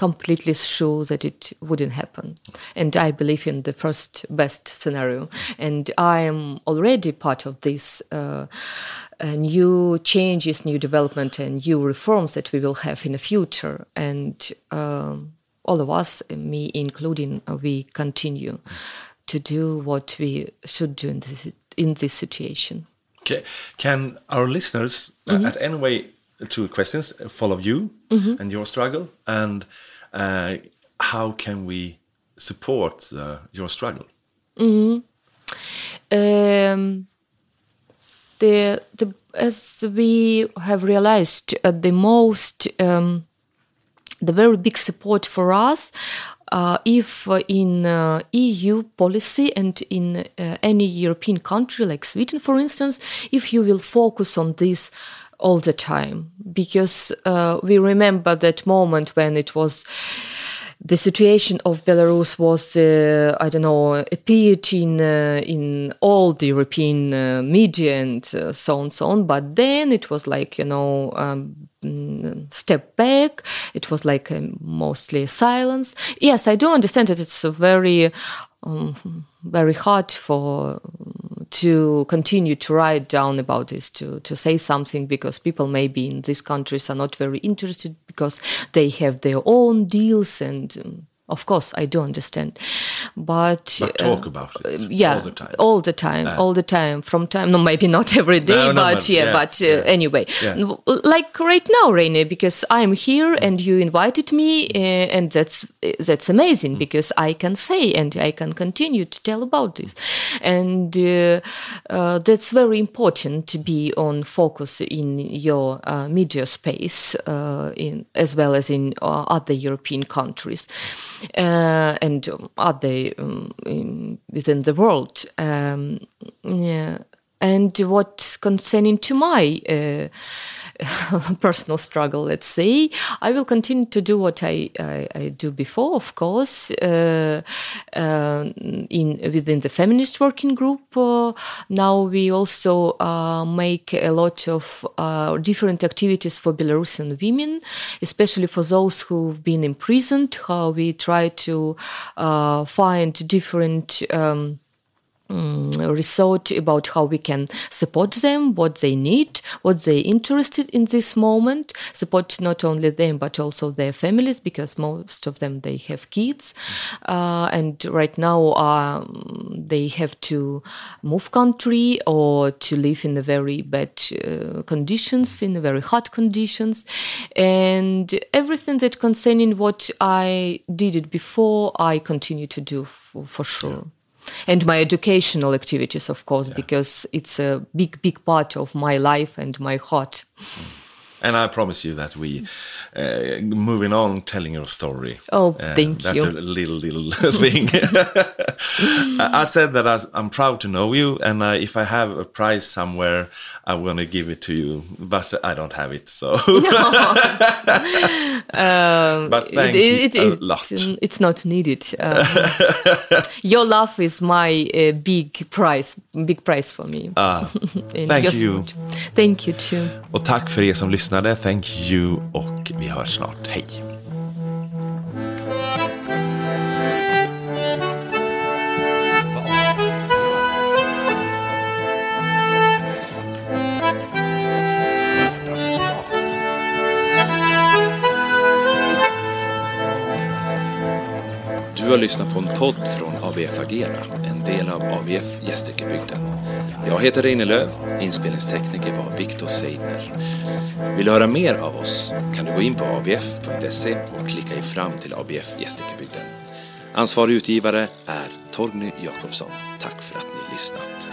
completely sure that it wouldn't happen. And I believe in the first best scenario. And I am already part of this uh, uh, new changes, new development, and new reforms that we will have in the future. And um, all of us, me including, uh, we continue to do what we should do in this, in this situation. Okay. Can our listeners, mm -hmm. at any way, two questions, follow you mm -hmm. and your struggle, and uh, how can we support uh, your struggle? Mm -hmm. um, the the as we have realized, uh, the most um, the very big support for us uh, if in uh, EU policy and in uh, any European country like Sweden, for instance, if you will focus on this all the time, because uh, we remember that moment when it was the situation of Belarus was, uh, I don't know, appeared in uh, in all the European uh, media and uh, so on, so on. But then it was like you know, um, mm, step back. It was like um, mostly silence. Yes, I do understand that it's a very um, very hard for to continue to write down about this to to say something because people maybe in these countries are not very interested because they have their own deals and um, of course, I do understand, but, but talk uh, about it. Yeah, all the time, all the time, uh, all the time. From time, no, maybe not every day, no, no, but, yeah, yeah but uh, yeah. anyway, yeah. like right now, Reine, because I'm here and you invited me, uh, and that's that's amazing mm. because I can say and I can continue to tell about this, and uh, uh, that's very important to be on focus in your media space, in as well as in other European countries uh, and other um, in, within the world. Um, yeah. And what concerning to my uh, personal struggle, let's say. I will continue to do what I, I, I do before, of course, uh, uh, in within the feminist working group. Uh, now we also uh, make a lot of uh, different activities for Belarusian women, especially for those who've been imprisoned. How we try to uh, find different. Um, um, resort about how we can support them, what they need, what they're interested in this moment, support not only them but also their families because most of them they have kids, uh, and right now um, they have to move country or to live in a very bad uh, conditions, in very hot conditions, and everything that concerning what I did it before, I continue to do for, for sure and my educational activities, of course, yeah. because it's a big, big part of my life and my heart. Mm. And I promise you that we, uh, moving on, telling your story. Oh, uh, thank that's you. That's a little, little thing. I said that I, am proud to know you, and uh, if I have a prize somewhere, I'm going to give it to you, but I don't have it, so. um, but thank it, you it, a lot. It's not needed. Um, your love is my uh, big prize, big prize for me. Ah, thank you. Thank you too. Och tack för er som lyssnade. Thank you och vi hörs snart. Hej! Du har lyssnat på en podd från ABF Agera, en del av ABF Gästrikebygden. Jag heter Reine Löv, inspelningstekniker var Viktor Seidner. Vill du höra mer av oss kan du gå in på abf.se och klicka dig fram till ABF Gästrikebygden. Ansvarig utgivare är Torgny Jakobsson. Tack för att ni lyssnat.